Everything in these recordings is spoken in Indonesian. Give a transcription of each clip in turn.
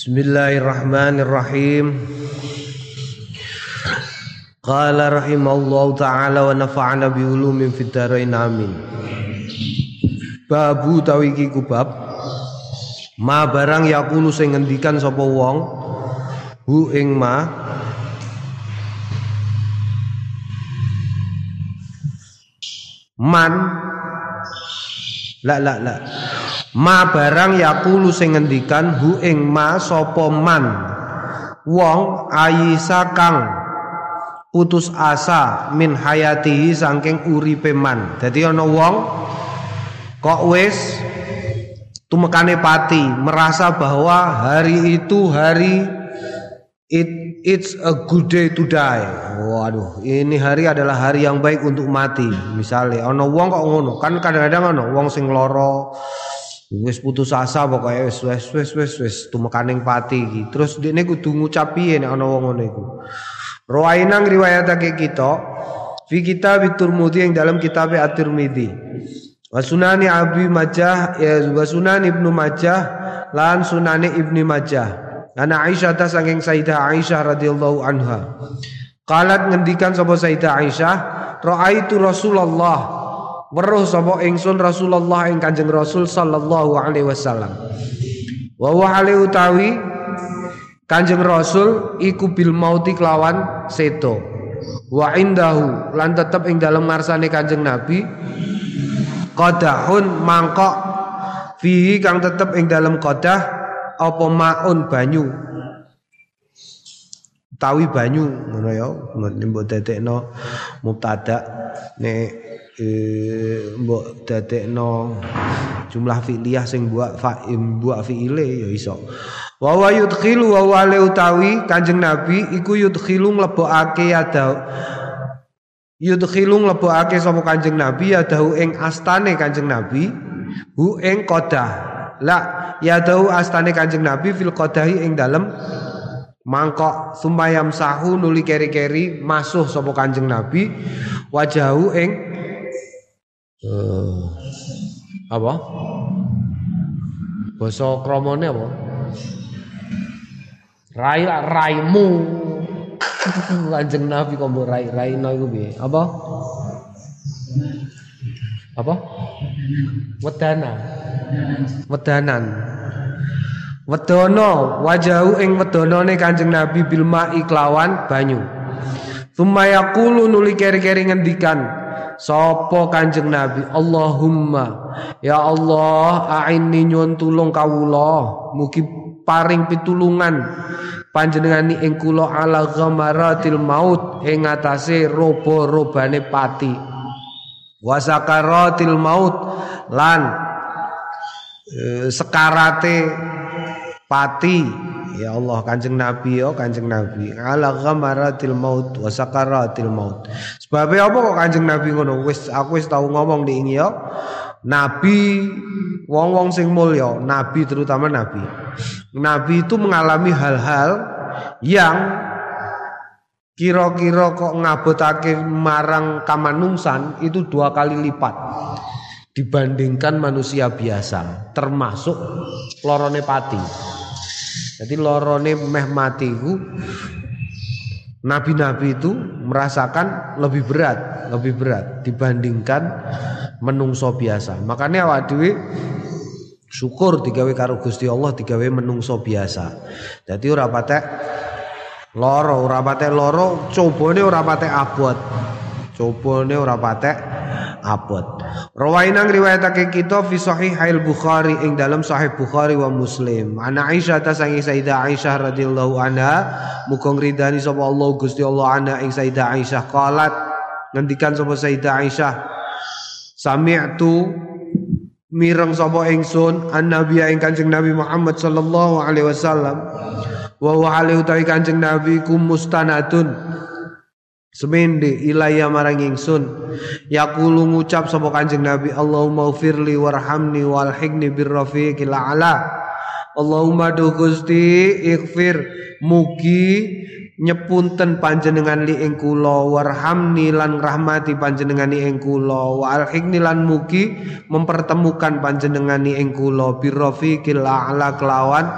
Bismillahirrahmanirrahim. Qala rahimallahu taala wa nafa'ana bi ulumin fid dharain amin. Babu tawiki kubab ma barang yakulu sing ngendikan sapa wong hu ing ma man la la la ma barang yakulu sing ngendikan hu ing ma sapa man? Wong ayisa kang putus asa min hayatihi saking uripe man. Dadi ana wong kok wis tumekane pati merasa bahwa hari itu hari it it's a good day to die. Waduh ini hari adalah hari yang baik untuk mati. Misalnya ono wong kok ngono? Kan kadang-kadang ono wong sing loro wis putus asa pokoknya wis wis wis wis wis tumekaning pati iki. Terus dene kudu ngucap piye nek ana wong ngono iku? Rawainang riwayatake kita fi kitab Tirmidzi yang dalam kitab At-Tirmidzi wa sunani Abi Majah ya wa sunan Ibnu Majah lan sunane Ibnu Majah. Ana Aisyah ta saking Sayyidah Aisyah radhiyallahu anha. Qalat ngendikan sapa Sayyidah Aisyah raaitu Rasulullah weruh sapa ingsun Rasulullah ing Kanjeng Rasul sallallahu alaihi wasallam wa wa utawi Kanjeng Rasul iku bil mauti kelawan seto. Wa indahu lan tetep ing dalam ngarsane Kanjeng Nabi qadahun mangkok fihi kang tetep ing dalam qadah apa maun banyu. Tawi banyu ngono ya, mbok dadekno mubtada nek eh, mbok dadekno jumlah fi'liyah sing buat fa'im buat fi'ile ya iso. Wa wa yudkhilu wa wa utawi Kanjeng Nabi iku yudkhilu mlebokake yadau yudkhilu mlebokake sapa Kanjeng Nabi yadau ing astane Kanjeng Nabi hu ing qadah la yadau astane Kanjeng Nabi fil qadahi ing dalem mangkok sumayam sahu nuli keri-keri masuh sapa Kanjeng Nabi wajahu ing uh, apa? Basa kramane apa? Rai raimu. Kanjeng nabi kok mbok rai raino iku piye? Apa? Apa? Wedana. Wedanan. Wedono wajahu ing wedonone kanjeng nabi bil ma'i kelawan banyu. Thumma yaqulu nuli keri-keri ngendikan Sopo kanjeng Nabi? Allahumma. Ya Allah A'inni nyuwun tulung kawula. Mugi paring pitulungan panjenengani ing kula ala ghamaratil maut ing atase robo-robane pati. Wasakaratil maut lan e, sekarate pati ya Allah kanjeng Nabi ya kanjeng Nabi ala ghamaratil maut wasakaratil maut sebabnya apa kok kanjeng Nabi ngono wis aku wis tau ngomong di ini ya Nabi wong-wong sing mulya, nabi terutama nabi. Nabi itu mengalami hal-hal yang kira-kira kok ngabotake marang kamanungsan itu dua kali lipat dibandingkan manusia biasa, termasuk lorone pati. Jadi lorone meh mati itu Nabi-nabi itu merasakan lebih berat, lebih berat dibandingkan menungso biasa. Makanya awak dhewe syukur digawe karo Gusti Allah digawe menungso biasa. Jadi ora patek loro, ora patek loro, cobane ora patek abot. Cobane ora patek abot. Rawainang riwayatake kita fi sahih Bukhari ing dalam sahih Bukhari wa Muslim. Ana Aisyah ta sangi Sayyidah Aisyah radhiyallahu anha muga ngridani sapa Allah Gusti Allah ana ing Sayyidah Aisyah qalat ngendikan sapa Sayyidah Aisyah sami'tu mireng sapa ingsun an-nabi ing Kanjeng Nabi Muhammad sallallahu alaihi wasallam wa wa alaihi Kanjeng Nabi kum mustanadun Semende ilaya marang ingsun. Yaqulu ngucap sapa Kanjeng Nabi Allahumma ufirli warhamni walhiqni birrafiqil a'la. Allahumma do Gusti ighfir. Mugi nyepunten panjenengan li ing kula warhamni lan rahmati panjenengan ing kula wa alhiqni lan mugi mempertemukan panjenengan ing kula birrafiqil a'la kelawan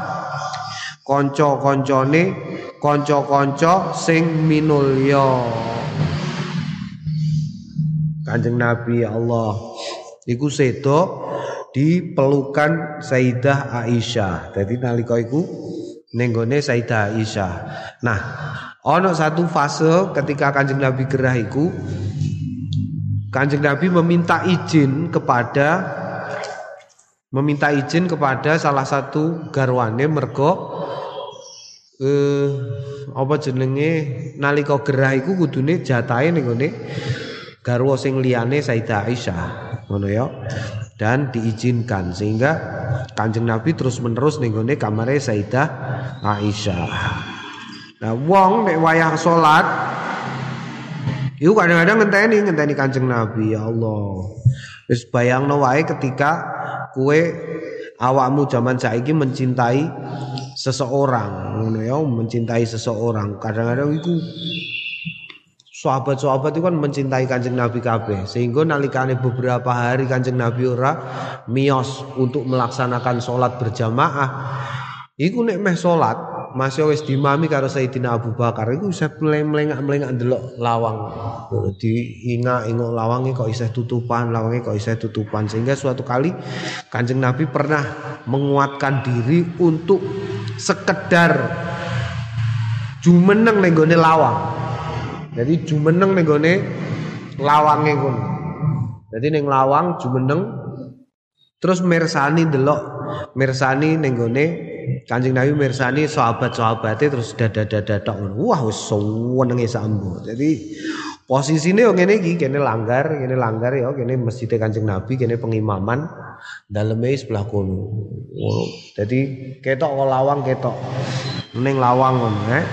kanca-kancane kanca-kanca sing minulya Kanjeng Nabi ya Allah iku sedo di pelukan Sayyidah Aisyah. Jadi nalika iku nenggone Sayyidah Aisyah. Nah, ono satu fase ketika Kanjeng Nabi gerah iku Kanjeng Nabi meminta izin kepada meminta izin kepada salah satu garwane mergo eh apa jenenge nalika gerah iku kudune jatahe ning garwa sing liyane Sayyidah Aisyah ngono ya dan diizinkan sehingga Kanjeng Nabi terus menerus ning gone kamare Sayyidah Aisyah nah wong nek wayah salat Iku kadang-kadang ngenteni ngenteni Kanjeng Nabi ya Allah. Wis bayangno wae ketika kue awakmu zaman saiki mencintai seseorang ngono ya mencintai seseorang. Kadang-kadang iku sahabat-sahabat itu kan mencintai kanjeng Nabi kabeh. Sehingga nalikane beberapa hari kanjeng Nabi ora mios untuk melaksanakan sholat berjamaah. Iku nek meh sholat masih wis dimami karo Sayyidina Abu Bakar iku bisa melengak-melengak ndelok lawang. Diingat ingok lawangnya kok isih tutupan lawangnya kok isih tutupan. Sehingga suatu kali kanjeng Nabi pernah menguatkan diri untuk sekedar jumeneng nenggone lawang jadi jumeneng ning gone lawange kono. Jadi ning lawang jumeneng terus mirsani delok mirsani ning gone Kanjeng Nabi mirsani sahabat-sahabate terus ngono. Wah wis senenge sambo. Jadi posisine yo ngene iki kene langgar, kene langgar ya kene masjid Kanjeng Nabi, kene pengimaman daleme sebelah kono. Jadi ketok lawang ketok. Ning lawang ngono, eh.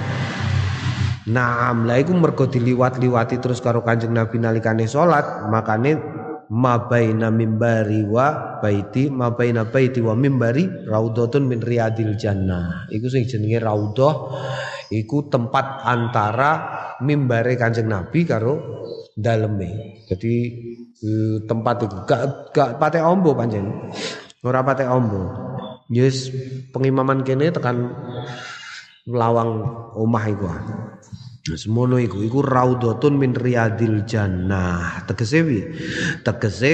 Naam, lah iku mergo diliwat-liwati terus karo Kanjeng Nabi nalikane salat, makane mabaina mimbari wa baiti mabaina baiti wa mimbari raudhatun min riyadil jannah. Iku sing jenenge raudhah iku tempat antara mimbare Kanjeng Nabi karo daleme. Jadi tempat itu gak gak patek ombo panjen. Ora patek ombo. Yes, pengimaman kene tekan lawang omah iku. Semono iku iku raudhatun min riyadil jannah. Tegese piye? Tegese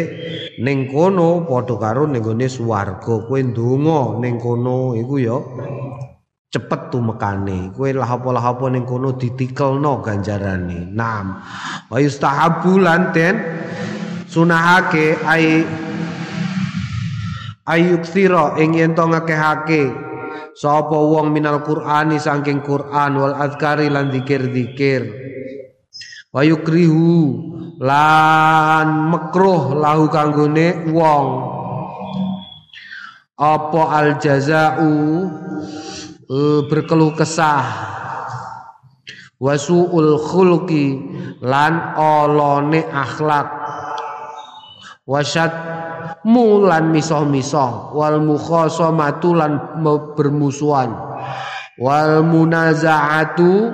ning kono padha karo ning gone swarga. Kowe ndonga ning kono iku ya cepet tumekane. Kowe lah apa-lah apa ning kono ditikelno ganjarane. Naam. Wa yustahabu lan sunahake ai ayuksira ing yen to ngakehake. Sapa wong minal Qur'ani saking Qur'an wal azkari lan zikir-zikir wa yukrihu lan makruh lahu kanggone wong. Apa al jazau? E, berkeluh kesah. Wasuul khulqi lan olone akhlak wasyat mulan misoh-misoh wal mukhasamatu lan bermusuhan wal munazaatu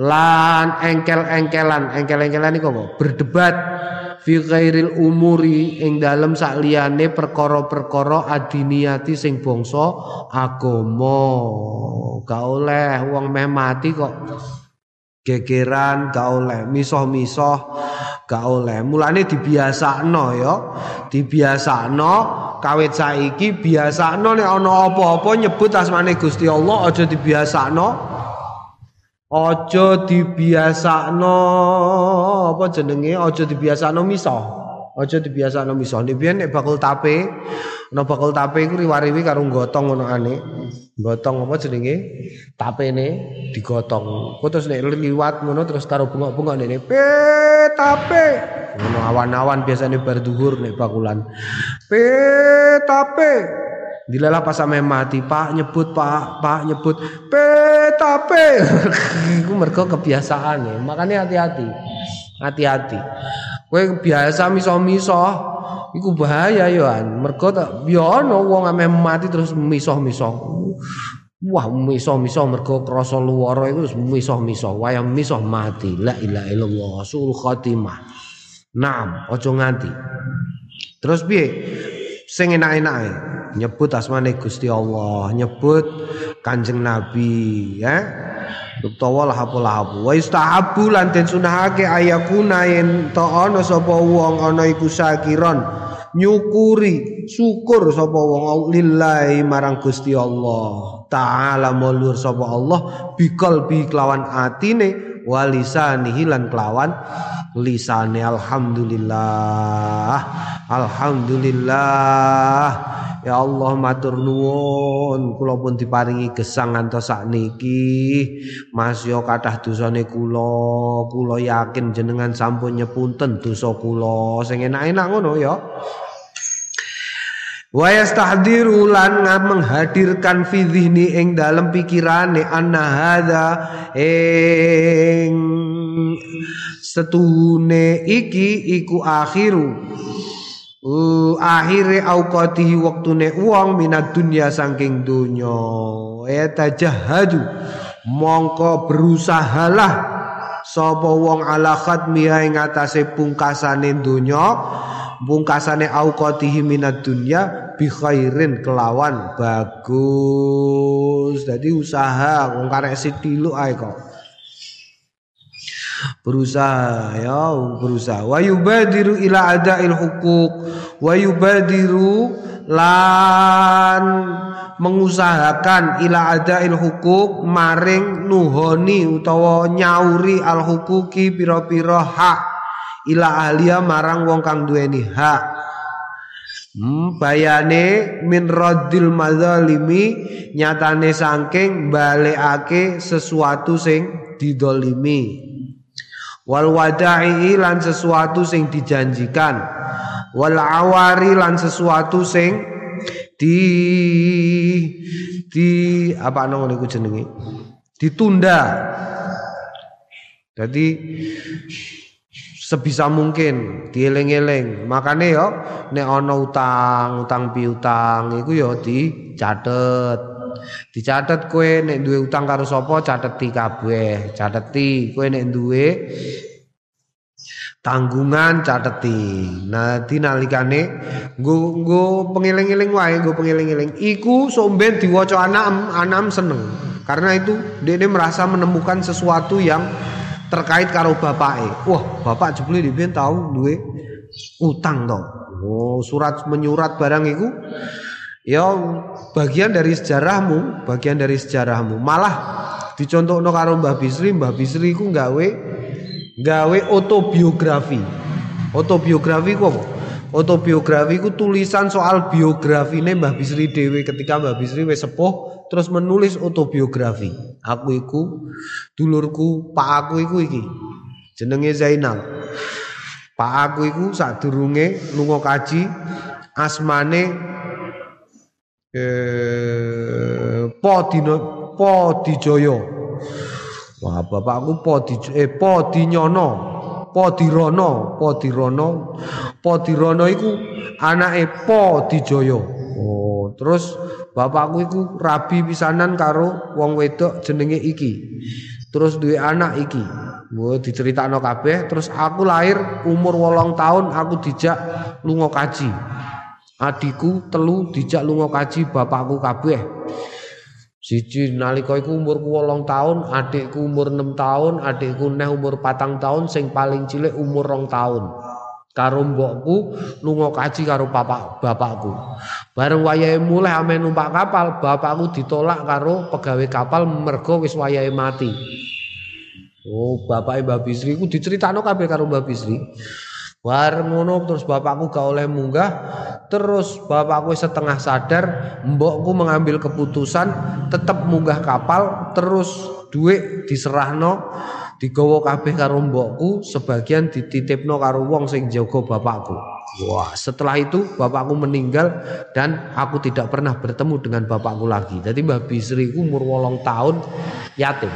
lan engkel-engkelan. Engkel-engkelan iku apa? Berdebat fi ghairil umuri ing dalem sakliyane perkara-perkara adiniyati sing bangsa agama. Gak oleh wong meh mati kok gegeran gak oleh. Misoh-misoh gak oleh. Mulane dibiasakno ya. Dibiasakno kawit saiki biasakno nek ana apa-apa nyebut asmane Gusti Allah aja dibiasakno. Aja dibiasakno apa jenenge? Aja dibiasakno misoh. Aja dibiasakno misoh. Nek bakul tape ana bakul tape iku riwariwi karo gotong ngono ane gotong apa jenenge tapene digotong kok terus nek liwat ngono terus karo bunga-bunga nek pe tape ngono awan-awan biasane bar dhuwur nek bakulan pe tape Dilalah pas sampe mati, Pak nyebut, Pak, Pak nyebut, pe tape. Iku mergo kebiasaan ya. Makanya hati-hati. Hati-hati. Kowe biasa miso-miso, iku bahaya yo an. Mergo yo ana wong ame mati terus miso-miso. Wah, miso-miso mergo krasa luwara iku miso-miso, wayah miso mati. La ilaha illallah, sul khatimah. Naam, ojo nganti. Terus piye? Sing enak-enake nyebut asmane Gusti Allah, nyebut Kanjeng Nabi ya utawa lahapu-lahapu wa istahabu lan den sunahake ayakuna yen to ana sapa wong ana iku sakiron. Nyukuri syukur sapa wong lillahi marang Gusti Allah. Taala mulur sapa Allah bikal bi kelawan atine walisanihi lan kelawan. Lisane alhamdulillah. Alhamdulillah. Ya Allah matur nuwun. Kula pun diparingi gesang ngantos sakniki. Mas yo kathah dosane kula. Kula yakin jenengan sampun nyepunten dosa kula. Sing enak-enak ngono ya Wa yastahdiru lan menghadirkan fi dhihni ing dalam pikirane anna hadza ing setune iki iku akhiru. Uh, akhire auqatihi waktune wong minat dunya saking donya ya tajahadu mongko berusahalah sapa wong ala khatmiha ing atase pungkasane donya pungkasane auqatihi minat dunya bi khairin kelawan bagus. Jadi usaha wong karek sithik ae kok. Berusaha ya berusaha. Wa yubadiru ila adail hukuk wa yubadiru lan mengusahakan ila adail hukuk maring nuhoni utawa nyauri al hukuki pira-pira hak ila ahliya marang wong kang duweni hak. Hmm, bayane min raddil madzalimi nyatane saking balekake sesuatu sing didolimi. Wal wada'i lan sesuatu sing dijanjikan. Wal awari lan sesuatu sing di di apa niku jenenge ditunda. Jadi sebisa mungkin dieling-eling. Makanya ya nek ana utang utang piutang iku ya dicatet. Dicatet kue nek duwe utang karo sapa cateti kabeh. Cateti kue nek duwe tanggungan cateti nah dinalikane nggo nggo pengiling-iling wae nggo pengiling-iling. Iku somben diwaca anak anam seneng. Karena itu dia merasa menemukan sesuatu yang terkait karo bapake. Wah, bapak jebule dhewe tahu duwe utang to. Oh, surat menyurat barang iku ya bagian dari sejarahmu, bagian dari sejarahmu. Malah dicontohno karo Mbah Bisri, Mbah Bisri iku gawe gawe autobiografi. Autobiografi ku apa? Autobiografi ku tulisan soal biografine Mbah Bisri dhewe ketika Mbah Bisri wis sepuh terus menulis autobiografi. Aku iku dulurku, pak aku iku iki. Jenenge Zainal. Pak aku iku sadurunge lunga kaji asmane eh Podino Podijoyo. Wah, bapakku Podijoyo eh Podinyono. Podirono, Podirono. Podirono iku anake Podijoyo. Terus bapakku iku rabi pisanan karo wong wedok jenenge iki. Terus duwe anak iki. Mau diceritakno kabeh, terus aku lahir umur wolong tahun aku dijak lunga kaji. Adikku telu dijak lunga kaji bapakku kabeh. Siji nalika iku umurku wolong tahun, adikku umur 6 tahun, adikku neh umur patang tahun, sing paling cilik umur rong tahun. Karo mbokku lunga kaji karo bapak bapakku. Bareng wayahe mulai ame numpak kapal, bapakku ditolak karo pegawai kapal mergo wis wayahe mati. Oh, bapak Mbak Bisri ku diceritakno kabeh karo Mbak Bisri. Bareng ngono terus bapakku gak oleh munggah, terus bapakku setengah sadar, mbokku mengambil keputusan tetap munggah kapal, terus duit diserahno digawa kabeh karo mbokku, sebagian dititipno karo wong sing jaga bapakku. Wah, setelah itu bapakku meninggal dan aku tidak pernah bertemu dengan bapakku lagi. Jadi Mbak Bisri ku umur wolong tahun yatim.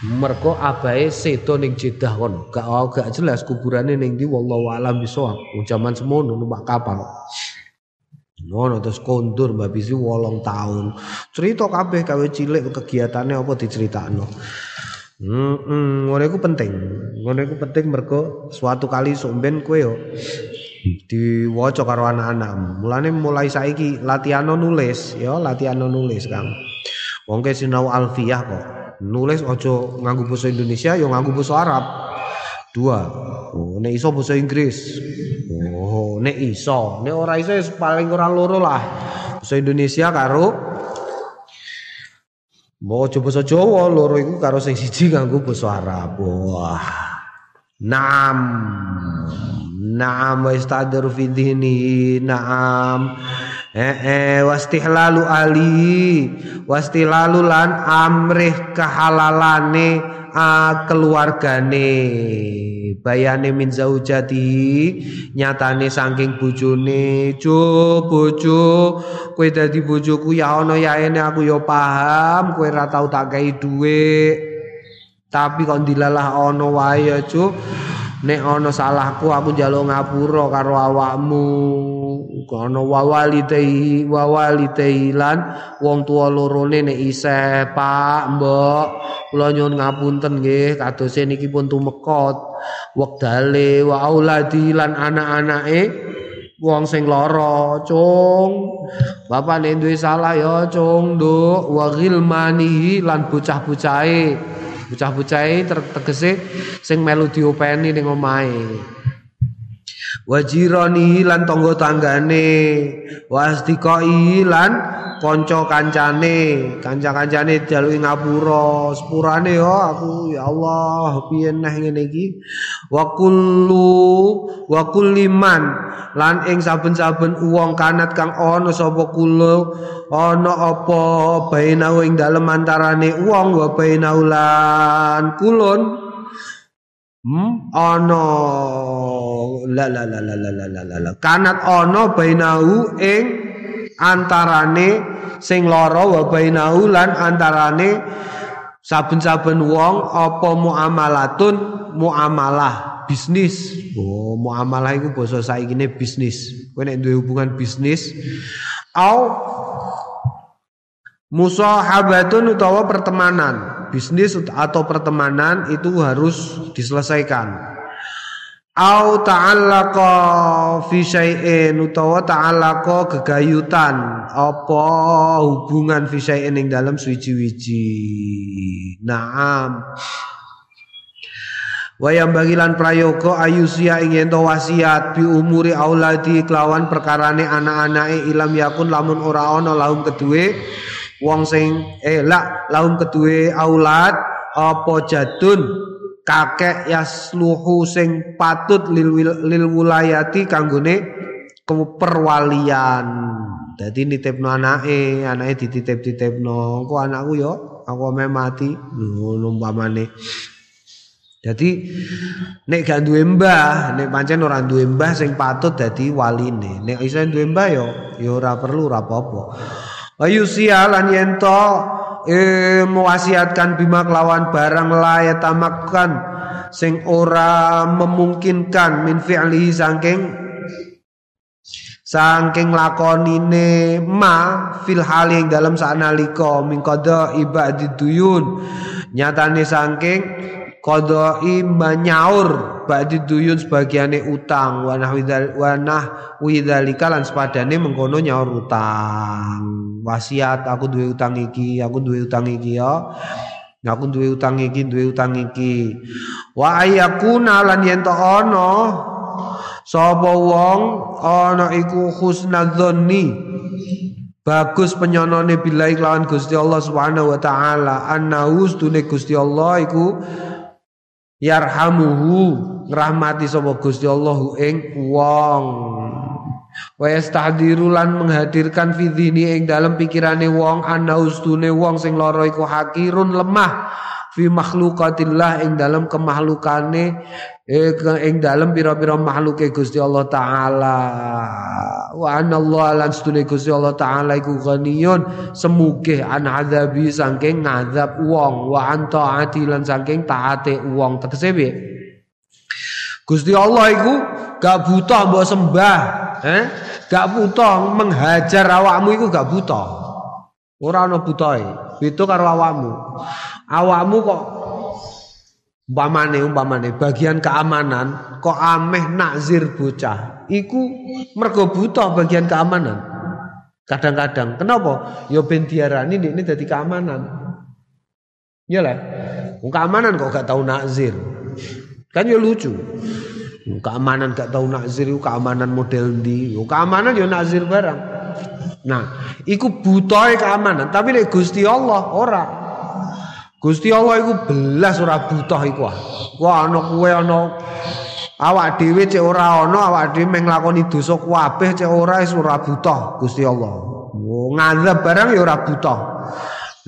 Mergo abahe sedo ning Jeddah kono. Gak oh, gak jelas kuburane ning ndi wallahu alam bisawab. Jaman semono numpak kapal. Ngono terus kondur Mbak Bisri wolong tahun. Cerita kabeh gawe cilik kegiatannya apa diceritakno. Hmm, ngono iku penting. Ngono iku penting mergo suatu kali somben kowe yo diwaca karo anak-anak. Mulane mulai saiki latihan nulis ya, latihan nulis Kang. Wong ke sinau alfiyah kok. Nulis ojo nganggo basa Indonesia yo nganggo basa Arab. Dua. Oh, nek iso basa Inggris. Oh, nek iso, nek ora iso ya paling ora loro lah. Basa Indonesia karo Mau basa Jawa loro iku karo sing siji nganggo basa Arab. Wah. Naam. Naam wa istadru fi dhini. Naam. Eh, eh wastihlalu ali. Wastihlalu lan amrih kehalalane a keluargane. Bayane min zaujati nyatane saking bojone. Jo bojo kowe dadi bojoku ya ana yaene aku ya paham kowe ora tau tak gawe dhuwit. Tapi kok dilalah ana wae ya nek ana salahku aku njaluk ngapura karo awakmu kono wawalitei wawalitei lan wong tua lorone nek isih Pak Mbok. Kula nyuwun ngapunten nggih kadose niki pun tumekot. Wektale wa auladi lan anak-anake wong sing lara cung. Bapak nek duwe salah ya cung nduk. Wa ghilmanihi lan bocah-bocahe. Bocah-bocahe tegese sing melu diopeni ning omahe wajirani lan tangga tanggane. Wasdiqai lan kanca kancane. Kanca-kancane daluwi ngapura. Sepurane yo aku ya Allah piye neh ngene iki? Wa kullu wa kulliman lan ing saben-saben wong kanat kang ana sapa kula ana apa bainau ing dalem antarane wong wa bainau lan kulun. Hmm? Ana la la la la la la la la kanat ana bainahu ing antarane sing lara wa bainahu lan antarane saben-saben wong apa muamalatun muamalah bisnis. Oh, muamalah iku basa saikine bisnis. Kowe nek duwe hubungan bisnis au musahabatun utawa pertemanan bisnis atau pertemanan itu harus diselesaikan. Au ta'allaqa fi syai'in utawa ta'allaqa gegayutan apa hubungan fi syai'in ing dalam suwiji-wiji. Naam. Wayang bagilan prayoga ayusia ingin to wasiat bi umuri auladi kelawan perkarane anak-anake ilam yakun lamun ora ana lahum kedue wong sing eh lak laum kedue aulad apa jadun kakek yasluhu sing patut lil, lil wilayati kanggone dadi nitipno anake anake dititip-titipno kok anakku yo aku ame mati ngono umpamane Jadi nek gak duwe mbah, nek pancen ora duwe mbah sing patut dadi waline. Nek iso duwe mbah yo yo ora perlu ora apa-apa. Ayusia lan yento eh, mewasiatkan bima kelawan barang layat tamakkan sing ora memungkinkan min fi'li saking saking lakonine ma fil hali dalam sanalika min qada ibadi duyun. Nyatane saking qada'i manyaur ba'di duyun sebagiane utang. Wa nahwidal wa nahwidzalika lan sepadane mengkono nyaur utang. Wasiat aku duwe utang iki aku duwe utang iki ya. Aku duwe utang iki duwe utang iki. Wa ayakuna lan yen to ana sapa wong ana iku husnadzanni bagus penyonone bilai lawan Gusti Allah Subhanahu wa taala. Annahu Gusti Allah iku yarhamuhu ngrahmati sapa Gusti Allah ing wong. Wa yastahdiru lan menghadirkan fidhini ing dalam pikirane wong ana ustune wong sing lara iku hakirun lemah fi makhlukatillah ing dalam kemahlukane eh ing dalam pira-pira makhluke Gusti Allah taala. Wa anallahu lan stune Gusti Allah taala iku ghaniyun semuge an adzabi saking ngazab wong. Wa an taati lan saking taate wong. Tegese piye? Gusti Allah iku gak butuh mbok sembah eh? Gak butuh menghajar awakmu iku gak butuh. Ora ana butohe beda karo awakmu awakmu kok umpamane umpamane bagian keamanan kok ameh nakzir bocah iku mergo butuh bagian keamanan Kadang-kadang. Kenapa? Ya ben diarani ini jadi keamanan. Ya lah. Keamanan kok gak tahu nakzir. Kan ya lucu. Keamanan gak tahu nakzir keamanan model di. Keamanan ya nakzir barang. Nah, iku butuh keamanan, tapi nek Gusti Allah ora. Gusti Allah iku belas ora butuh iku. Wah ana kuwe ana awak dhewe cek ora ana awak dhewe meng lakoni dosa kabeh cek ora wis ora butuh Gusti Allah. Oh, ngazab barang ya ora butuh.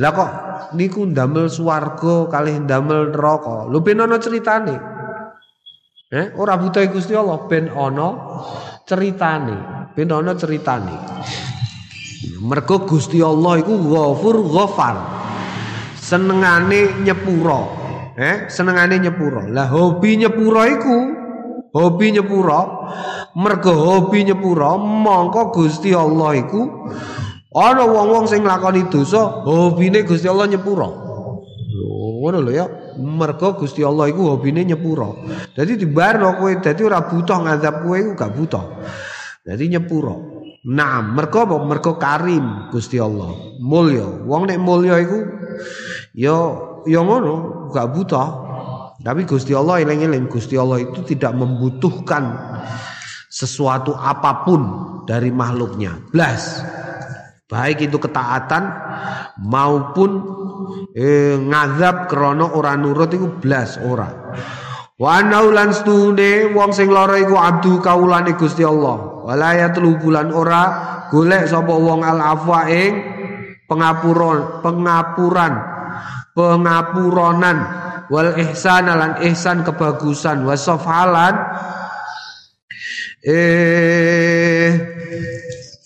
Lah kok niku ndamel swarga kalih ndamel neraka. Lho ben ana critane. Eh, ora butuh Gusti Allah ben ana ceritane. Ben ana ceritane. Mergo Gusti Allah iku Ghafur Ghafar. Senengane nyepuro. Eh, senengane nyepuro. Lah hobi nyepuro iku hobi nyepuro mergo hobi nyepuro mongko Gusti Allah iku ana wong-wong sing nglakoni dosa hobine Gusti Allah nyepuro. Ngono lho ya. Mergo Gusti Allah iku hobine nyepuro. Dadi dibarno kowe dadi ora butuh ngadap kowe iku gak butuh. Dadi nyepuro. Nah, mergo apa? Mergo karim Gusti Allah. Mulya. Wong nek mulya iku ya ya ngono, gak buta. Tapi Gusti Allah eling-eling Gusti Allah itu tidak membutuhkan sesuatu apa pun dari makhluknya. Blas. Baik itu ketaatan maupun eh, ngazab krana ora nurut iku blas ora. Wa naulan stune wong sing lara iku abdu kaulane Gusti Allah. Walayatlu bulan ora golek sapa wong al afwa ing pengapuran, pengapuran, pengapuronan wal ihsan lan ihsan kebagusan wasofalan eh,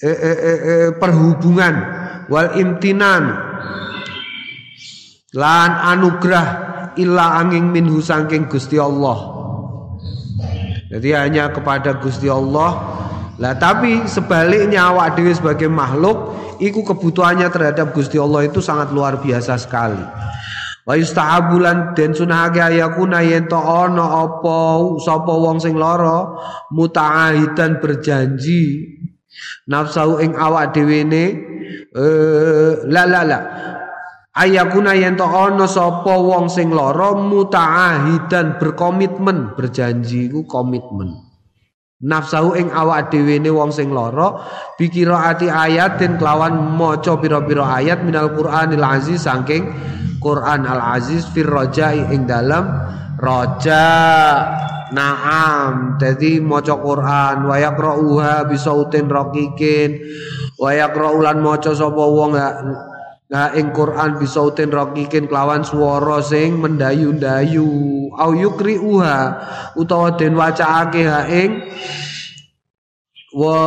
eh, eh, eh, eh perhubungan wal imtinan lan anugerah illa angin minhu sangking Gusti Allah. Jadi hanya kepada Gusti Allah. Lah tapi sebaliknya awak dewi sebagai makhluk iku kebutuhannya terhadap Gusti Allah itu sangat luar biasa sekali. Wa yustahabulan den sunahake ayakuna yen to ana apa sapa wong sing lara mutaahidan berjanji nafsu ing awak dhewe ne eh la la la ayakuna yen to ana sapa wong sing lara mutaahidan berkomitmen berjanji ku komitmen nafsu ing awak dhewe ne wong sing lara pikira ati ayat den kelawan maca pira-pira ayat minal Qur'anil aziz saking Quran al aziz fir rajai ing dalam raja Naam, jadi maca Quran wa yaqra'uha bisautin raqiqin wa yaqra'ulan maca sapa wong Nah ing Quran bisautin raqiqin kelawan swara sing mendayu-dayu. Au yukriuha utawa den wacaake ha ing wa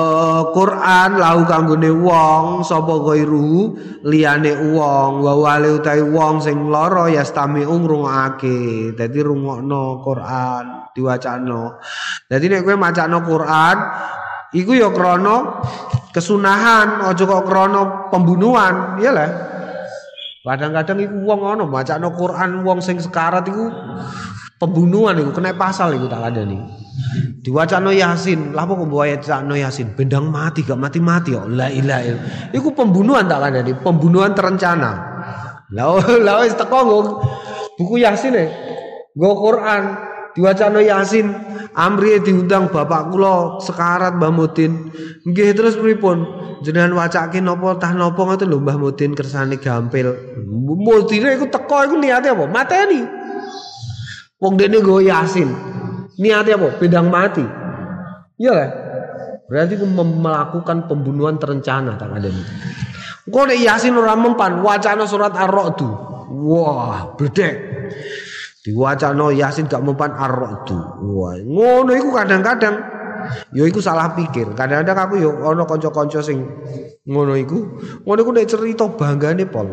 Quran lahu kanggone wong sapa gairu liyane wong wa wale utahe wong sing lara yastami ngrungokake. Dadi rungokno Quran diwacano dadi nek kowe macano Quran iku ya krana kesunahan aja kok krana pembunuhan ya lah Kadang-kadang iku wong ngono macakno Quran wong sing sekarat iku pembunuhan iku kena pasal iku tak ada nih. Diwacano Yasin, lah kok mbok ayatno Yasin, bendang mati gak mati-mati kok. La ilaha illallah. Iku pembunuhan tak ada nih, pembunuhan terencana. Lah lah wis teko buku Yasin e. Nggo Quran, diwacano Yasin, Amri diundang bapak kula sekarat Mbah Mudin. Nggih terus pripun? jenengan wacake napa tah napa ngoten lho Mbah Mudin kersane gampil. Mudine iku teko iku niate apa? Mateni. Wong dene nggo Yasin. Niate apa? Bendang mati. Iya lah. Berarti melakukan pembunuhan terencana ada ini. Nek Yasin ora mempan wacana surat Ar-Ra'd. Wah, bledek. Diwacana Yasin gak mempan Ar-Ra'd. Wah, ngono iku kadang-kadang yo iku salah pikir. Kadang-kadang aku yo ana kanca-kanca sing ngono iku, ngono iku nek cerita banggane pol.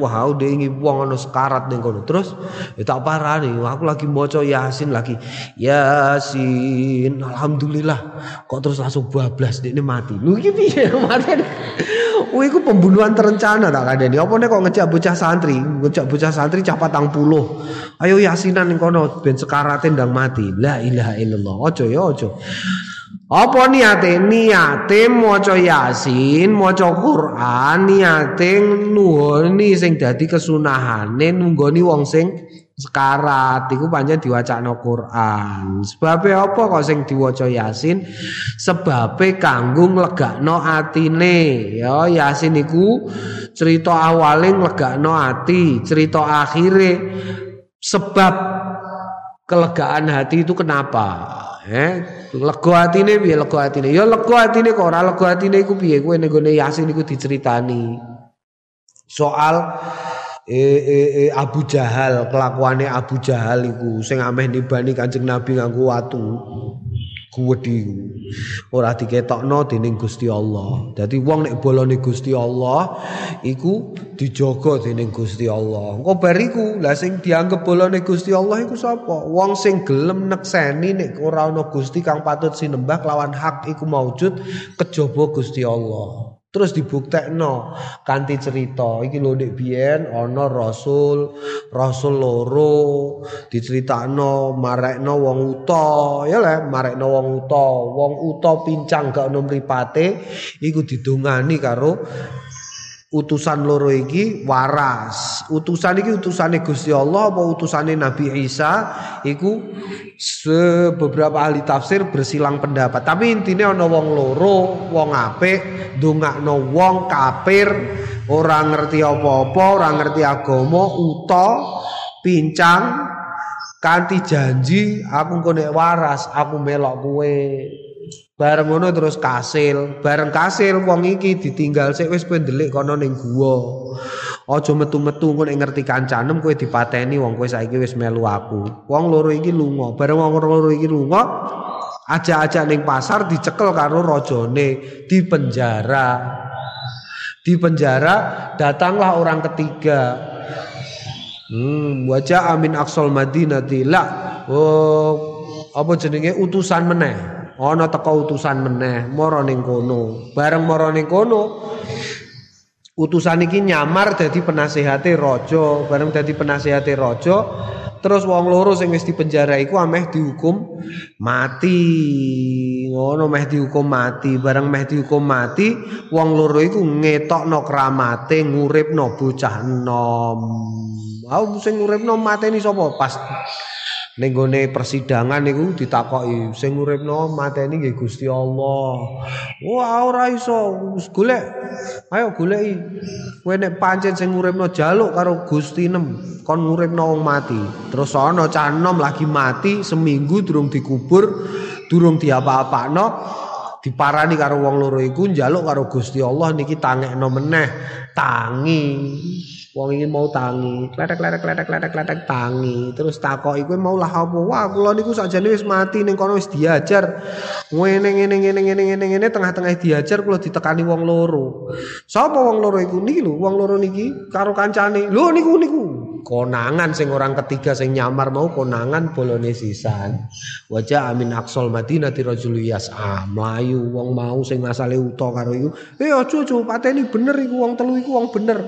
Wah, udah ingin wong ana sekarat ning kono. Terus ya tak parani, aku lagi maca Yasin lagi. Yasin, alhamdulillah. Kok terus langsung bablas ini mati. Lu iki piye mati? Wih, iku pembunuhan terencana tak ada nih. Apa nih kok ngejak bocah santri, ngejak bocah santri tang puluh. Ayo yasinan ning kono ben sekaratin ndang mati. La ilaha illallah. Ojo ya ojo. Apa niate? Niate maca Yasin, maca Quran, niate nuhoni sing dadi kesunahane nunggoni wong sing sekarat iku pancen diwacana Quran. Sebabe apa kok sing diwaca Yasin? Sebabe kanggo nglegakno atine. Ya Yasin iku cerita awale nglegakno ati, cerita akhire sebab kelegaan hati itu kenapa? Eh, lega atine piye lega atine ya lega atine kok ora lega atine iku piye kowe ning gone Yasin iku diceritani soal e, e, e, Abu Jahal kelakuane Abu Jahal iku sing ameh nibani Kanjeng Nabi nganggo watu kuwedi ora diketokno dening Gusti Allah. Dadi wong nek bolone Gusti Allah iku dijaga dening Gusti Allah. Engko bariku lah sing dianggep bolone Gusti Allah iku sapa? Wong sing gelem nekseni nek ora ana Gusti kang patut sinembah lawan hak iku maujud kejaba Gusti Allah. Terus dibuktekno kanthi cerita. Iki lho nek biyen ana rasul rasul loro diceritakno marekno wong uta. Ya le marekno wong uta. Wong uta pincang gak ono mripate iku didongani karo utusan loro iki waras. Utusan iki utusane Gusti Allah apa utusane Nabi Isa iku beberapa ahli tafsir bersilang pendapat. Tapi intinya ana wong loro, wong apik ndongakno wong kafir, ora ngerti apa-apa, ora ngerti agama, uta, pincang kanthi janji aku nek waras aku melok kowe. Bareng ngono terus kasil, bareng kasil wong iki ditinggal sik wis kowe ndelik kono ning guwa. Aja metu-metu nek ngerti kancanem kowe dipateni wong kowe saiki wis melu aku. Wong loro iki lunga, bareng wong loro iki lunga aja-aja ning pasar dicekel karo rajane, di penjara. Di penjara datanglah orang ketiga. Hmm, wajah amin aksol madinati la. Oh, apa jenenge utusan meneh. Ana teko utusan meneh mara ning kono. Bareng mara ning kono utusan iki nyamar dadi penasehate raja bareng dadi penasehate raja terus wong loro sing wis dipenjara iku ameh dihukum mati. Ngono meh dihukum mati bareng meh dihukum mati wong loro iku ngetokno kramate nguripno bocah enom. Aku sing nguripno mateni sapa? Pas Ning gone persidangan niku ditakoki sing uripno mateni nggih Gusti Allah. Wah ora iso golek. Ayo goleki. Kowe nek pancen sing uripno jaluk karo Gusti nem kon uripno wong mati. Terus ana cah enom lagi mati seminggu durung dikubur, durung diapa-apakno. Diparani karo wong loro iku njaluk karo Gusti Allah niki tangekno meneh. Tangi. Wong ingin mau tangi, kletek kletek kletek kletek kletek tangi. Terus takoki kowe mau lah apa? Wah, kula niku sakjane wis mati ning kono wis diajar. Ngene ngene ngene ngene ngene ngene tengah-tengah diajar kula ditekani wong loro. Sapa wong loro iku? Niki lho, wong loro niki karo kancane. Lho niku niku. Konangan sing orang ketiga sing nyamar mau konangan bolone sisan. Wajah amin aksol Madinah tirajul yas'a mlayu wong mau sing masale uta karo iku. Eh aja aja pateni bener iku wong telu iku wong bener.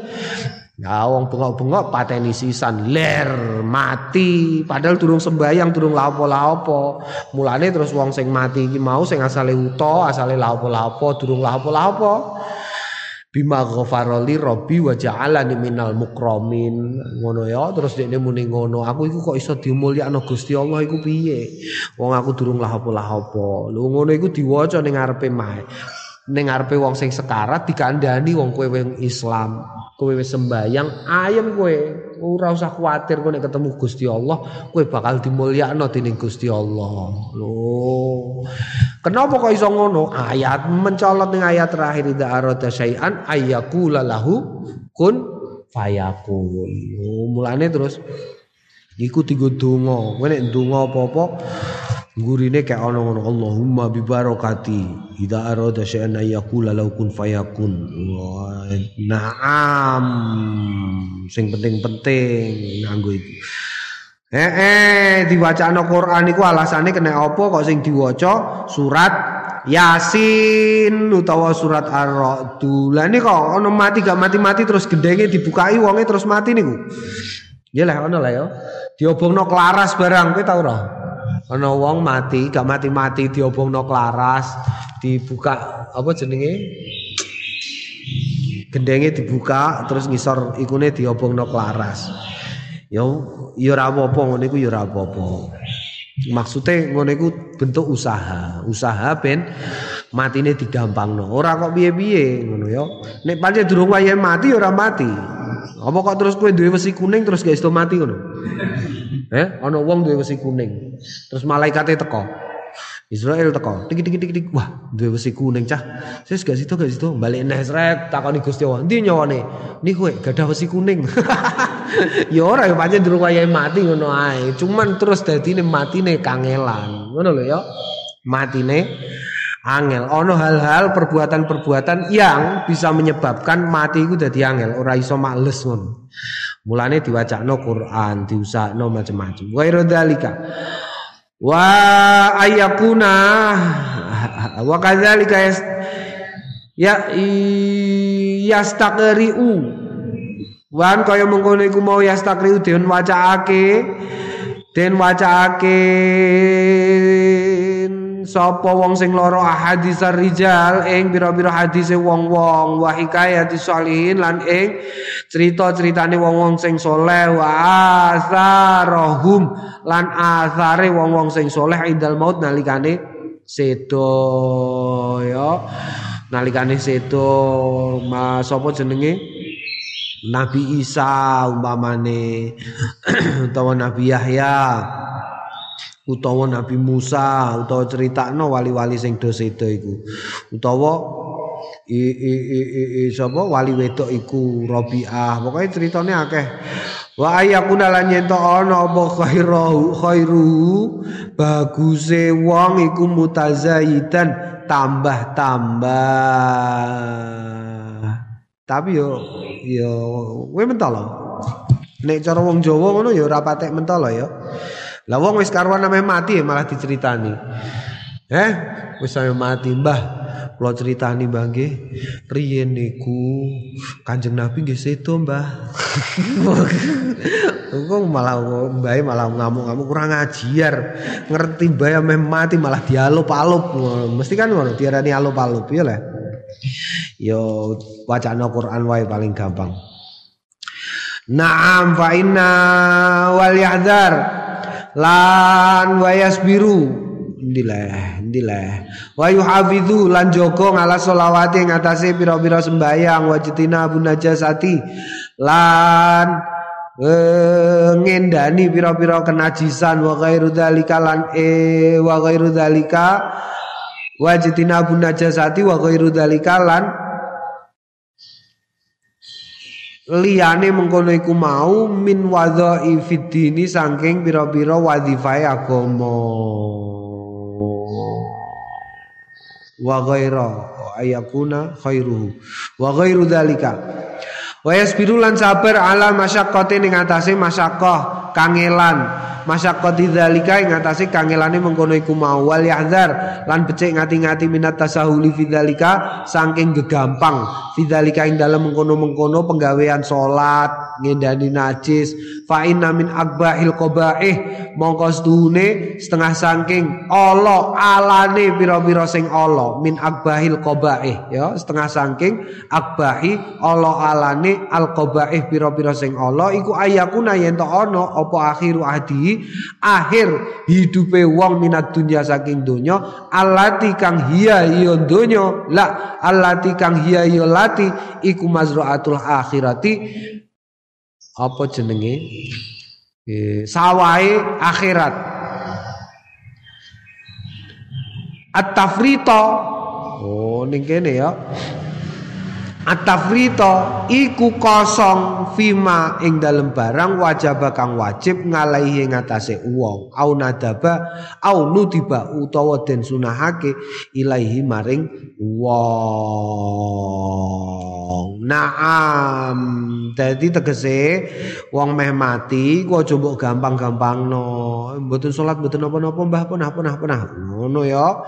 Ya wong bengok-bengok pateni sisan ler mati padahal durung sembayang durung lapo-lapo. Mulane terus wong sing mati iki mau sing asale uta, asale lapo-lapo, durung lapo-lapo. Bima ghafarali rabbi wa ja'alani minal mukramin. Ngono ya, terus dekne muni ngono. Aku iku kok iso dimulyakno Gusti Allah iku piye? Wong aku durung lapo-lapo. Lho ngono iku diwaca ning ngarepe mae. Ning ngarepe wong sing sekarat dikandani wong kowe wong Islam. kowe wis sembayang ayem kowe ora usah kuwatir kowe ketemu Gusti Allah kowe bakal dimulyakno dening Gusti Allah. Lho. Kenapa kok iso ngono? Ayat mencolot ning ayat terakhir ida arada syai'an ayyakula lahu kun fayakun mulane terus iku tiga donga. Kowe nek donga apa-apa gurine kayak ana ngono Allahumma bi barakati idza arada syai'an yaqula law kun fayakun naam sing penting-penting nganggo iku Eh eh diwacana Quran iku alasane kena apa kok sing diwaca surat Yasin utawa surat Ar-Ra'd. Lah ini kok ana mati gak mati-mati terus gendenge dibukai wonge terus mati niku. Ya lah ana lah ya. Diobongno kelaras barang kowe tau ora? Ana wong mati gak mati-mati diobongno klaras dibuka apa jenenge? Gendenge dibuka terus ngisor ikune diobongno klaras. Ya ya ora apa-apa ngene iku ya ora apa-apa. Maksudnya ngono iku bentuk usaha. Usaha ben matine digampangno. Ora kok piye-piye ngono ya. Nek pancen durung wayahe mati ya ora mati. Apa kok terus kowe duwe wesi kuning terus gak iso mati ngono eh ana wong duwe wesi kuning. Terus malaikate teko. Israel teko. Tik tik tik tik wah duwe wesi kuning cah. Sis gak situ gak situ balik neh sret. Takoni Gusti Allah. Ndi nyawane? Niku gak ada wesi kuning. Ya ora ya pancen durung wayahe mati ngono ae. Cuman terus dadine matine kangelan. Ngono lho ya. Matine angel. Ono hal-hal perbuatan-perbuatan yang bisa menyebabkan mati itu jadi angel. Ora iso males ngono. Mulane diwacakno Quran diusahno macam-macam. Wa iradalika wa ayakuna wa kadzalika ya yastaqri'u. Wan kaya mengkono iku mau yastakriu den wacaake den wacaake sapa wong sing loro ahadis rijal ing pira-pira hadise wong-wong? Wa hikayati sholihin lan ing cerita-ceritane wong-wong sing soleh wa asarahum lan asare wong-wong sing soleh indal maut nalikane sedo ya. Nalikane sedo. Ma sapa jenenge? Nabi Isa umpamane. Utawa Nabi Yahya utawa Nabi Musa utawa critakno wali-wali sing do iku. Utawa i, i, i, i, i sapa wali wedok iku Rabi'ah. Pokoke critane akeh. Wa ayakuna lan yen ana apa khairu khairu baguse wong iku mutazayidan tambah-tambah. Tapi yo yo kowe mentolo nek cara wong Jawa ngono ya ora patek mentolo ya lah wong wis karuan namanya mati ya malah diceritani. Eh wis sampe mati mbah. Kula critani mbah nggih. Riyen niku Kanjeng Nabi nggih sedo mbah. Kok malah mbah malah ngamuk-ngamuk kurang ajar. Ngerti mbah meh mati malah dialup-alup. Mesti kan ngono diarani alup-alup ya lah yo wacana Quran wae paling gampang. Naam fa inna wal yahdar lan wayas biru. Ndilah ndilah wa yuhafidhu lan joko ngala selawati ing atase pira-pira sembayang wajitina bun najasati. Lan eh, ngendani pira-pira kenajisan. Wa ghairu dzalika lan e wa ghairu dzalika. Wajitina bun najasati wa ghairu lan liyane mengkono iku mau min wadha'i fiddini saking pira-pira wadhifae agama. Wa ghaira ayakuna khairuhu. Wa ghairu dzalika wa yasbiru lan sabar ala masyaqqati ning atase masyaqqah kangelan. Masyaqqati dzalika ing atase kangelane mengkono iku mau. Wal yahzar lan becik ngati-ngati minat tasahuli fidzalika saking gegampang. Fidzalika ing dalem mengkono-mengkono penggawean salat ngendani najis. Fa inna min akbahil qabaih mongko sedune setengah saking Allah alane pira-pira sing Allah min akbahil qabaih ya setengah saking akbahi Allah alane al qabaih pira-pira sing Allah iku ayakuna yen to ana apa akhiru ahdi? Akhir hidupe wong minat dunya saking donya alati kang hiya ya donya. La alati kang hiya ya lati iku mazraatul akhirati. Apa jenenge? E, sawahe akhirat. At-tafrita. Oh ning ya At-tafrita iku kosong fima ing dalem barang wajib kang wajib ngalahi ngatasé wong. Au nadaba au nudiba utawa den sunahake ilahi maring wong. Naam. Dadi tegese wong meh mati ku aja mbok gampang-gampangno. Mboten salat mboten napa-napa mbah punah punah punah ngono ya.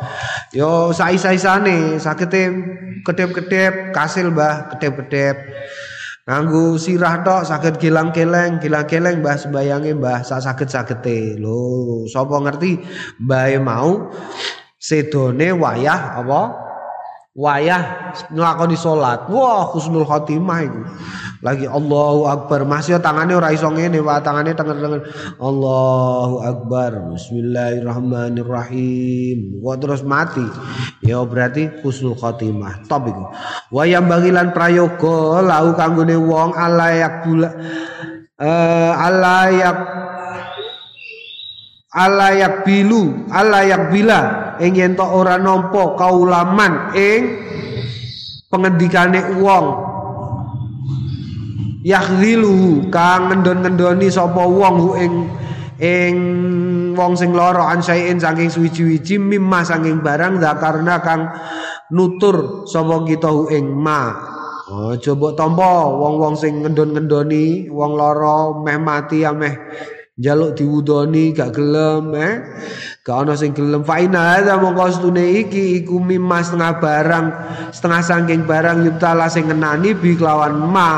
Yo sai-saisane sakite kedep-kedep kasil kedep-kedep Nganggo sirah tok saged gilang-geleng, gilang-geleng mbah sembayange mbah sak saged-sagete. Lho, sapa ngerti mbahe mau sedone wayah apa? Wayah nglakoni salat. Wah, husnul khotimah iku. Lagi Allahu Akbar. Masih tangannya ora iso ngene, wa tangane tengen-tengen. Allahu Akbar. Bismillahirrahmanirrahim. Kok terus mati. Ya berarti husnul khotimah. Top iku. Wa yang bagilan prayoga lau kanggone wong alayak bula uh, alayak alayak bilu alayak bila ing yen ora nampa kaulaman ing pengendikane wong yakhzilu kang ngendon-ngendoni sapa wong ing ing wong sing lara ansaiin saking suwi-wiji mimma saking barang zakarna kang nutur sapa kita ing ma. Oh, coba tampa wong-wong sing ngendon-ngendoni wong lara meh mati ameh jaluk diwudoni gak gelem eh? Gak ana sing gelem. Fa inna hadza mongko stune iki iku mimma setengah barang setengah saking barang yutala sing ngenani bi kelawan ma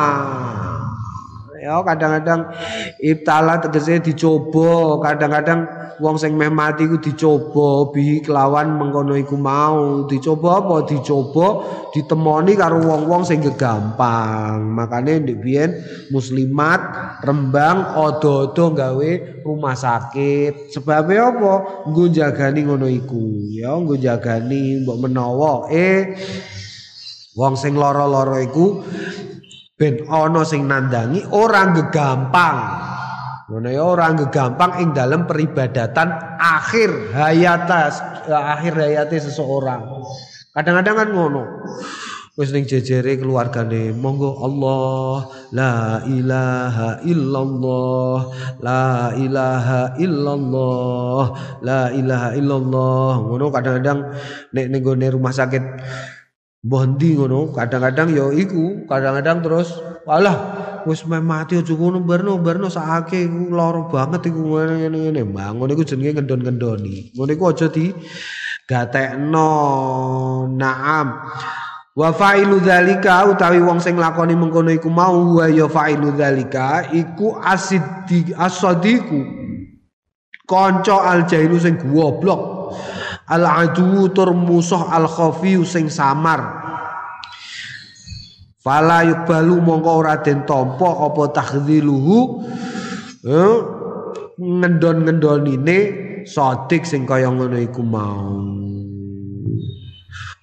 ya kadang-kadang ibtala tegese dicoba kadang-kadang wong sing meh mati ku dicoba bi kelawan mengkono iku mau. Dicoba apa? Dicoba ditemoni karo wong-wong sing gampang makane ndek biyen muslimat rembang odo-odo gawe rumah sakit. Sebabnya apa? Nggo jagani ngono iku. Ya nggo jagani mbok menawa. Eh wong sing lara-lara iku ben ana sing nandangi orang gegampang ngono ya ora gegampang ing dalam peribadatan akhir hayata akhir hayate seseorang. Kadang-kadang kan ngono wis ning jejere keluargane monggo Allah la ilaha illallah la ilaha illallah la ilaha illallah. Ngono kadang-kadang nek ning rumah sakit Bondi ngono, kadang-kadang ya iku, kadang-kadang terus walah wis mati aja ngono barno barno sakake iku lara banget iku ngene ngene bangun iku jenenge ngendon-ngendoni. Ngono iku aja di gatekno. Naam. Wa fa'ilu dzalika utawi wong sing lakoni mengkono iku mau wa ya fa'ilu dzalika iku asidi asadiku. Kanca al-jailu sing goblok al adu tur musuh al khafi sing samar. Fala yubalu mongko ora den tampa apa takhdziluhu eh, ngendon-ngendonine sodik sing kaya ngono iku mau.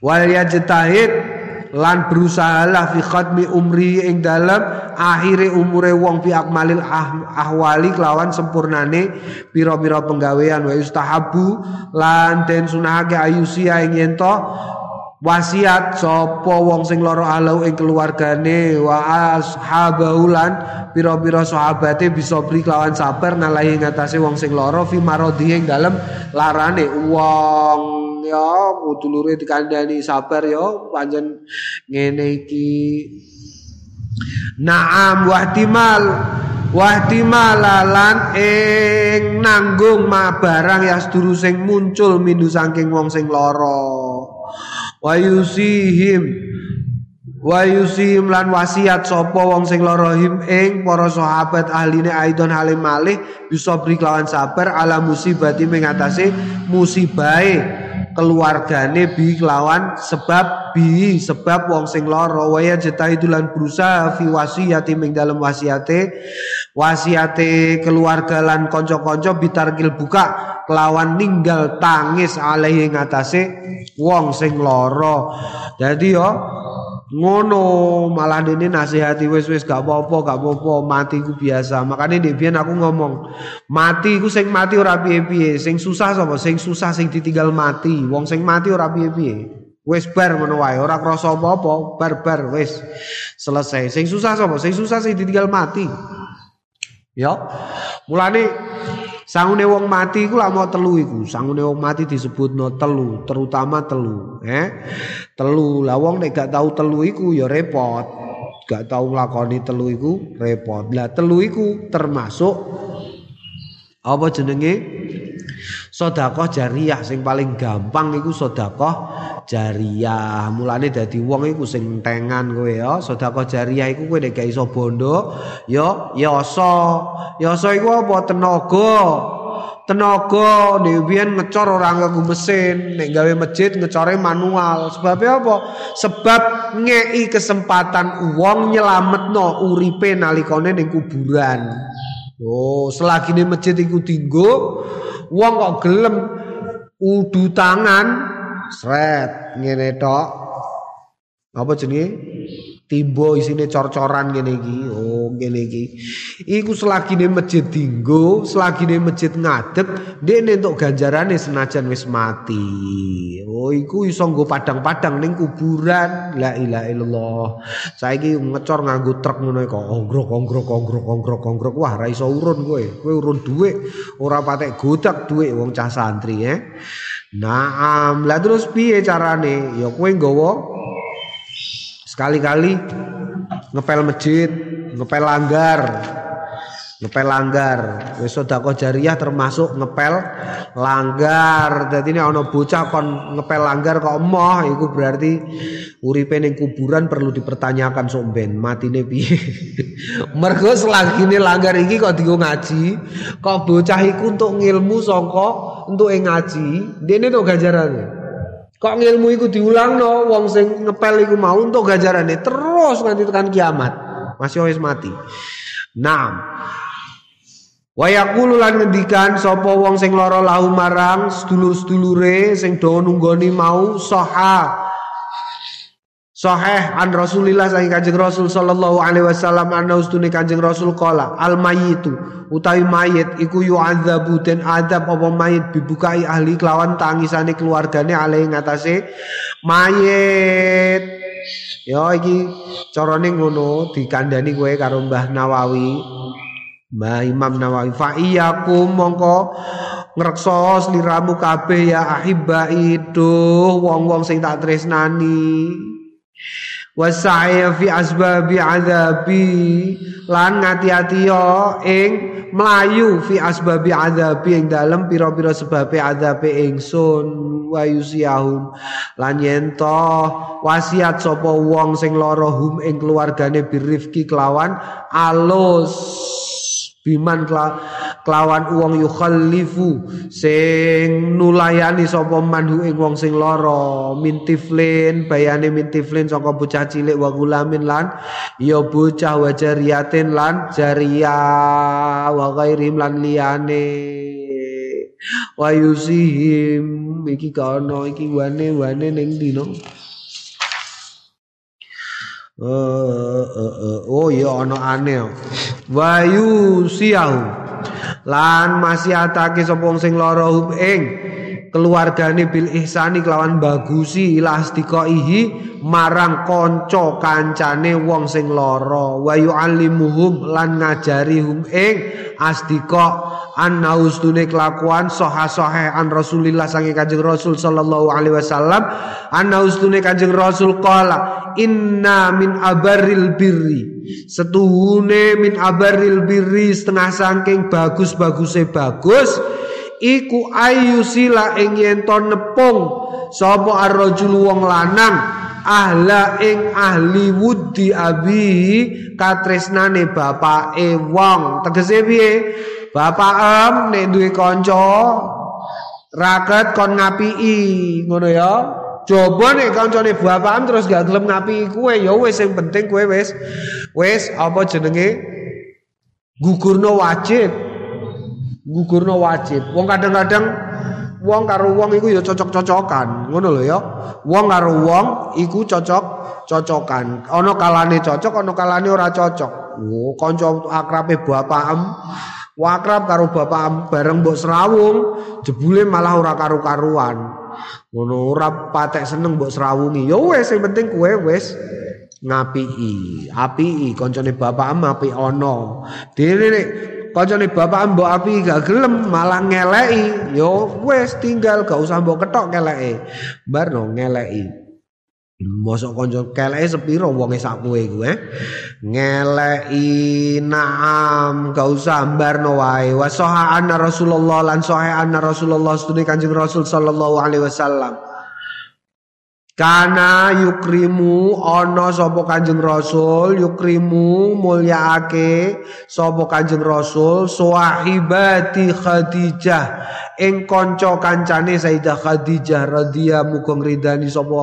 Wal yajtahid lan berusahalah fi khatmi umri ing dalam akhire umure wong fi akmalil ah, ahwali kelawan sempurnane pira-pira penggawean. Wa yustahabu lan den sunahake ayusia ing yen wasiat sapa wong sing lara alau ing keluargane. Wa ashabahu lan pira-pira sahabate bisa beri kelawan sabar nalahi ngatasé wong sing lara fi marodi ing dalem larane. Wong ya dulure dikandani sabar ya panjen ngene iki. Naam wahtimal wahtimalalan ing nanggung ma barang ya seduru sing muncul mindu saking wong sing lara. Wa yusihim lan wasiat sapa wong sing lara him ing para sahabat ahline aidon halim malih bisa beri kelawan sabar ala musibati mengatasi musibahe keluargane bi lawan sebab bi sebab wong sing lara. Waya jeta lan berusaha fi wasiyati ming dalam wasiate. Wasiate keluarga lan kanca-kanca bitarkil buka kelawan ninggal tangis alaihi ngatasé wong sing lara. Dadi yo ngono malah ini nasihati wis wis gak apa-apa gak apa-apa mati ku biasa. Makanya di biyen aku ngomong mati ku sing mati ora piye-piye sing susah sapa? Sing susah sing ditinggal mati. Wong sing mati ora piye-piye. Wis bar ngono wae ora krasa apa-apa bar-bar wis. Selesai. Sing susah sapa? Sing susah sing ditinggal mati. Ya. Mulane Sangune wong mati iku lak mau telu iku. Sangune wong mati disebutno telu, terutama telu, eh. Telu. Lah wong nek gak tahu telu iku ya repot. Gak tahu nglakoni telu iku repot. Lah telu iku termasuk apa jenenge? Sedekah jariyah sing paling gampang iku sedekah jariyah. Mulane dadi wong iku sing entengan kowe ya. Sedekah jariyah iku kowe nek gak iso bondo ya yasa. Yasa iku apa tenaga. Tenaga biyen ngecor ora nganggo mesin, nek gawe masjid ngecore manual. Sebabnya apa? Sebab ngei kesempatan wong nyelametno uripe nalikane ning kuburan. Oh, selagi ini masjid iku dinggo, wong kok gelem udu tangan, sret ngene tok. Apa jenenge? Timbo isine cor-coran ngene iki. Oh, ngene iki. Iku selagi ini masjid dinggo, selagi ini masjid ngadeg, dene entuk ganjarane senajan wis mati. Oh, iku iso nggo padang-padang ning kuburan. La ilaha illallah. Saiki ngecor nganggo truk ngono kok onggrok onggrok onggrok onggrok onggrok. Wah, ra iso urun kowe. Kowe urun dhuwit, ora patek godak dhuwit wong cah santri eh. Naam, lah terus piye carane? Ya kowe nggawa sekali-kali ngepel masjid, ngepel langgar, ngepel langgar. Wis sedekah jariyah termasuk ngepel langgar. Dadi nek ana bocah kon ngepel langgar kok emoh iku berarti uripe ning kuburan perlu dipertanyakan sok ben matine piye. Mergo selagine langgar iki kok dienggo ngaji, kok bocah iku untuk ngilmu saka untuk ngaji, dene tok ganjarane. Kok ilmu iku diulang no, wong sing ngepel iku mau untuk gajarane terus nganti tekan kiamat. Masih wis mati. Naam. Wa yaqulu lan ngendikan sapa wong sing lara lahu marang sedulur-sedulure sing do nunggoni mau soha Sahih an Rasulillah saking Kanjeng Rasul sallallahu alaihi wasallam ana ustune Kanjeng Rasul qala al mayyitu utawi mayit iku yu'adzabu den adab apa mayit bibukai ahli kelawan tangisane keluargane ale ngatasé mayit. Ya iki carane ngono dikandani kowe karo Mbah Nawawi Mbah Imam Nawawi. Fa iyyakum mongko ngrekso sliramu kabeh ya ahibai duh wong-wong sing tak tresnani wasaya fi asbabi azabi. Lan ngati-ati yo ing melayu fi asbabi azabi ing dalem pira-pira sebabe azabe ingsun wa yusiyahum. Lan yento wasiat sapa wong sing lara hum ing keluargane birifki kelawan alus biman kelawan wong yukhallifu sing nulayani sapa manhu ing wong sing lara. Mintiflin bayane mintiflin saka bocah cilik wa gulamin lan ya bocah wajariyatin lan jaria wa ghairim lan liyane. Wa yusihim iki kono iki wane wane ning dino Uh, uh, uh, oh iya ana aneh wayu siau. Lan masih atake sapa sing lara ing keluargane bil ihsani kelawan bagusi ila ihi marang kanca kancane wong sing lara. Wa yu'allimuhum lan ngajari hum ing astika an naustune kelakuan soha sohe an Rasulillah sangi kanjeng Rasul sallallahu alaihi wasallam. An naustune kanjeng Rasul qala inna min abaril birri. Setuhune min abaril birri setengah saking bagus bagusnya bagus iku ayu sila ing yen nepung. Sapa ar-rajul wong lanang? Ahla ing ahli wudi abi katresnane bapake wong. Tegese piye? Bapak em nek duwe kanca raket kon ngapiki ngono ya. Coba nek kancane bapak em terus gak gelem ngapiki kowe ya wis sing penting kowe wis. Wis apa jenenge? Gugurno wajib. Gugurno wajib. Wong kadang-kadang wong karo wong iku ya cocok-cocokan, ngono lho ya. Wong karo wong iku cocok-cocokan. Ana kalane cocok, ana kalane ora cocok. Oh, kanca akrabe bapak em wakrab karo bapak bareng mbok serawung jebule malah ora karu-karuan ngono ora patek seneng mbok serawungi ya wis sing penting kowe wis ngapiki apiki kancane bapak am api ana dene kancane bapak mbok api gak gelem malah ngeleki ya wis tinggal gak usah mbok ketok ngeleki barno ngeleki Mosok kanca keleke sepiro wonge sak kowe iku eh. Ngeleki naam gak usah ambarno wae. Wa anna Rasulullah lan sahih anna Rasulullah sedune Kanjeng Rasul sallallahu alaihi wasallam. Kana yukrimu ana sapa Kanjeng Rasul yukrimu mulyaake sapa Kanjeng Rasul sahibati Khadijah ing kanca kancane Sayyidah Khadijah radhiya muga ngridani sapa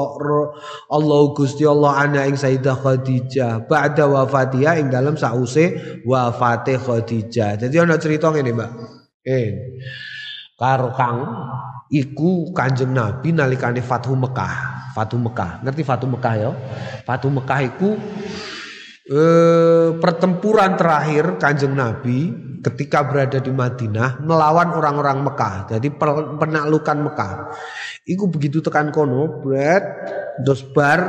Allah Gusti Allah ana ing Sayyidah Khadijah ba'da wafatiha ing dalam sause wafate Khadijah. Jadi ana cerita ngene, Mbak. Eh. Karo Kang iku Kanjeng Nabi nalikane Fathu Mekah. Fatu Mekah. Ngerti Fatu Mekah ya? Fatu Mekah itu eh, pertempuran terakhir Kanjeng Nabi ketika berada di Madinah melawan orang-orang Mekah. Jadi penaklukan Mekah. Iku begitu tekan kono, bread, dos bar,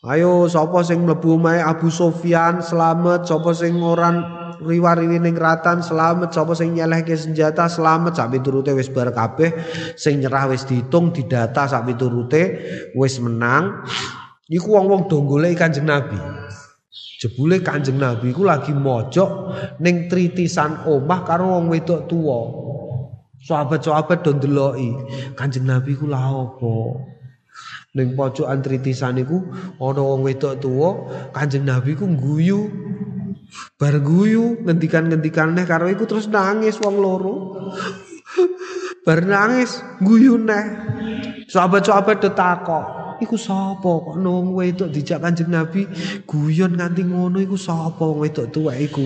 Ayo sapa sing mlebu Abu Sofyan selamat, sapa sing orang riwari ning ratan selamat. Sapa sing nyelehke senjata selamat. Sak piturute wis bar kabeh. Sing nyerah wis dihitung didata sak piturute wis menang. Iku wong-wong do golek Kanjeng Nabi. Jebule Kanjeng Nabi iku lagi mojok ning tritisan omah karo wong wedok tuwa. Sahabat-sahabat do ndeloki. Kanjeng Nabi ku lha apa ning pojokan tritisan iku ana wong wedok tuwa Kanjeng Nabi ku guyu Bar guyu ngendikan-ngendikan neh karo iku terus nangis wong loro. Bar nangis guyu neh. Sahabat-sahabat detakok. Iku sapa kok nang wedok dijak Kanjeng Nabi guyon nganti ngono iku sapa wedok tuwek iku.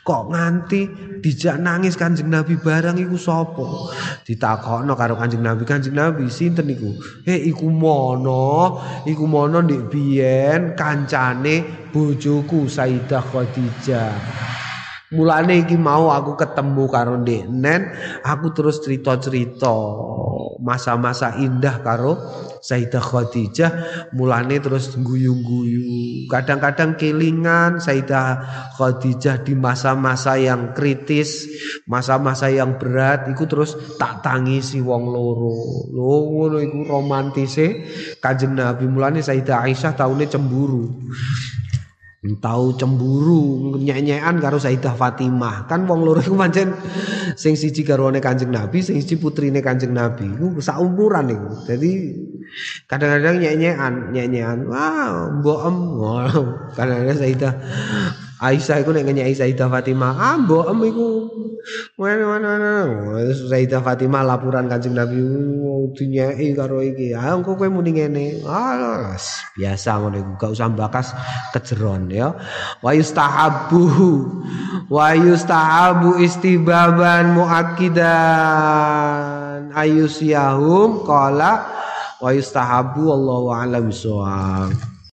Kok nganti dijak nangis Kanjeng Nabi barang iku sapa? Ditakokno karo Kanjeng Nabi, Kanjeng Nabi sinten iku? He iku mono, iku mono ndek biyen kancane bojoku Sayyidah Khadijah. Mulane iki mau aku ketemu karo Nen, aku terus cerita-cerita masa-masa indah karo Sayyidah Khadijah, mulane terus guyu-guyu. Kadang-kadang kelingan Sayyidah Khadijah di masa-masa yang kritis, masa-masa yang berat iku terus tak tangisi wong loro. Lho ngono iku romantise Kanjeng Nabi. Mulane Sayyidah Aisyah taune cemburu tahu cemburu nyanyian karo Sayyidah Fatimah. Kan wong loro iku pancen sing siji garwane Kanjeng Nabi sing siji putrine Kanjeng Nabi. Iku saumuran iku. Jadi kadang-kadang nyanyian nyanyian wah mbok em. Kadang-kadang Sayyidah Aisyah iku nek ngenyai Sayyidah Fatimah, ah mbok em iku. Mana-mana. Sayyidah Fatimah laporan Kanjeng Nabi dinyai karo iki. Ah engko kowe muni ngene. Ah biasa ngono iku, gak usah bakas kejeron ya. Wa yustahabbu wa yustahabu istibaban muakkidan ayusyahum qala wa yustahabu Allahu a'lam bissawab.